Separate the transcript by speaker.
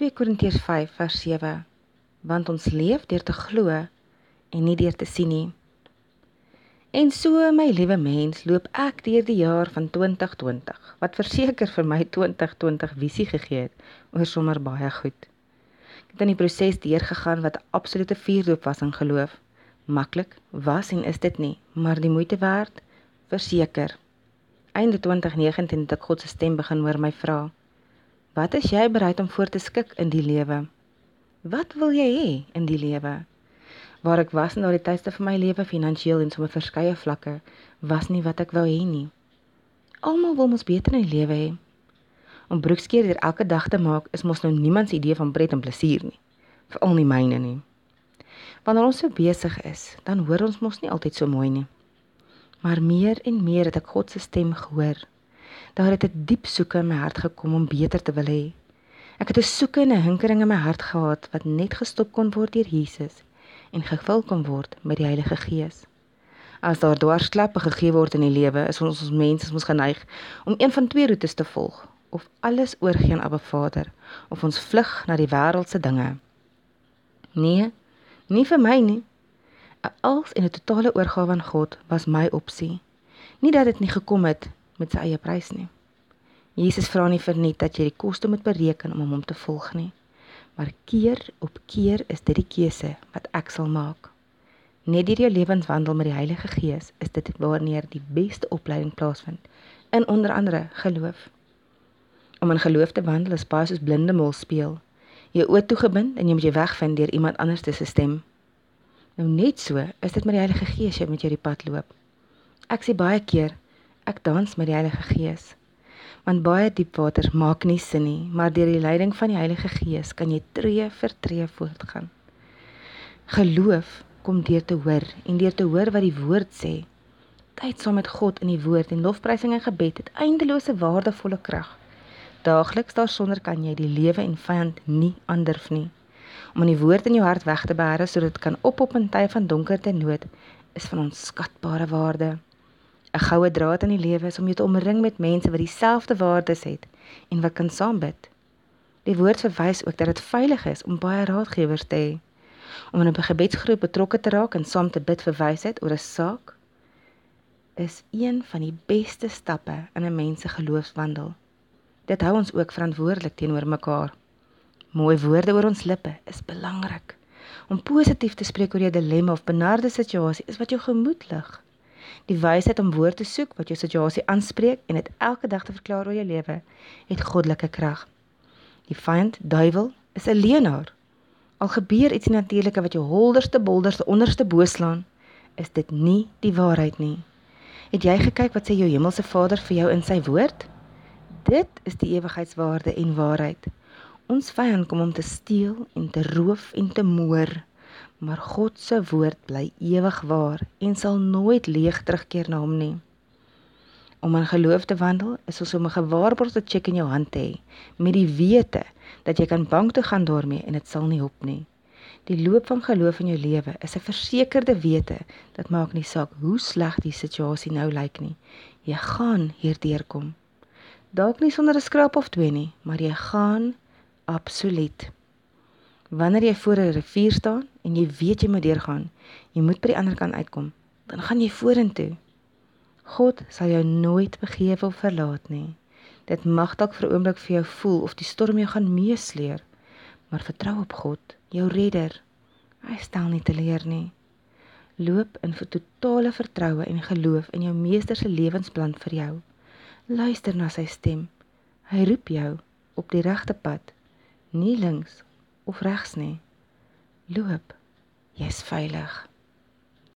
Speaker 1: 2 Korintiërs 5 vers 7 want ons leef deur te glo en nie deur te sien nie. En so my liewe mens, loop ek deur die jaar van 2020 wat verseker vir my 2020 visie gegee het oor sommer baie goed. Ek het in die proses deurgegaan wat 'n absolute vuurdoop was in geloof. Maklik was en is dit nie, maar die moeite werd, verseker. Einde 2019 het ek God se stem begin hoor my vra: "Wat is jy bereid om voor te skik in die lewe?" Wat wil jy hê in die lewe? Waar ek was in daardie tydste van my lewe finansiëel en sommer verskeie vlakke was nie wat ek wou hê nie. Almal wil mos beter in die lewe hê. Om broekskeer deur elke dag te maak is mos nou niemand se idee van pret en plesier nie. Veral nie myne nie. Wanneer ons so besig is, dan hoor ons mos nie altyd so mooi nie. Maar meer en meer het ek God se stem gehoor. Daar het 'n diep soeke in my hart gekom om beter te wil hê Ek het 'n soeke en 'n hinkering in my hart gehad wat net gestop kon word deur Jesus en gevul kon word met die Heilige Gees. As daar dwarsklappe gegee word in die lewe, is ons ons mense ons geneig om een van twee roetes te volg, of alles oorgee aan Abba Vader, of ons vlug na die wêreldse dinge. Nee, nie vir my nie. 'n Als en 'n totale oorgawe aan God was my opsie. Nie dat dit nie gekom het met sy eie prys nie. Jesus vra nie vir net dat jy die koste moet bereken om hom te volg nie. Maar keer op keer is dit die keuse wat ek sal maak. Net deur jou lewenswandel met die Heilige Gees is dit wanneer die beste opleiding plaasvind in onder andere geloof. Om in geloof te wandel is baie soos blinde mol speel. Jy oë toegebind en jy moet jy wegvind deur iemand anders se stem. Nou net so is dit met die Heilige Gees jy met jou die pad loop. Ek sê baie keer ek dans met die Heilige Gees want baie diep water maak nie sin nie, maar deur die leiding van die Heilige Gees kan jy tree vir tree voortgaan. Geloof kom deur te hoor en deur te hoor wat die woord sê. Tyd saam met God in die woord en lofprysing en gebed het eindelose waardevolle krag. Daagliks daarsonder kan jy die lewe en vyand nie aandurf nie. Om in die woord in jou hart weg te bære sodat dit kan ophop in tye van donkerte nood is van onskatbare waarde. 'n goue draad in die lewe is om jou te omring met mense wat dieselfde waardes het en wat kan saam bid. Die woord verwys ook dat dit veilig is om baie raadgewers te hê. Om in 'n gebedsgroep betrokke te raak en saam te bid vir wysheid oor 'n saak is een van die beste stappe in 'n mens se geloofswandel. Dit hou ons ook verantwoordelik teenoor mekaar. Mooi woorde oor ons lippe is belangrik. Om positief te spreek oor jou dilemma of benarde situasie is wat jou gemoed lig. Die wysheid om woord te soek wat jou situasie aanspreek en dit elke dag te verklaar oor jou lewe, het goddelike krag. Die vyand, duiwel, is 'n leienaar. Al gebeur iets natuurlike wat jou holderste bolderste onderste bo slaan, is dit nie die waarheid nie. Het jy gekyk wat sê jou hemelse Vader vir jou in sy woord? Dit is die ewigheidswaarde en waarheid. Ons vyand kom om te steel en te roof en te moor maar God se woord bly ewig waar en sal nooit leeg terugkeer na hom nie. Om in geloof te wandel is soos om 'n gewaarborgde cheque in jou hand te hê met die wete dat jy kan bank toe gaan daarmee en dit sal nie hop nie. Die loop van geloof in jou lewe is 'n versekerde wete dat maak nie saak hoe sleg die situasie nou lyk nie. Jy gaan hierdeur kom. Dalk nie sonder 'n skraap of twee nie, maar jy gaan absoluut Wanneer jy voor 'n rivier staan en jy weet jy moet deurgaan, jy moet by die ander kant uitkom, dan gaan jy vorentoe. God sal jou nooit begewe of verlaat nie. Dit mag dalk vir 'n oomblik vir jou voel of die storm jou gaan meesleer, maar vertrou op God, jou redder. Hy stel nie teleur nie. Loop in vir totale vertroue en geloof in jou meester se lewensplan vir jou. Luister na sy stem. Hy roep jou op die regte pad, nie links of regs nie. Loop. Jy's veilig.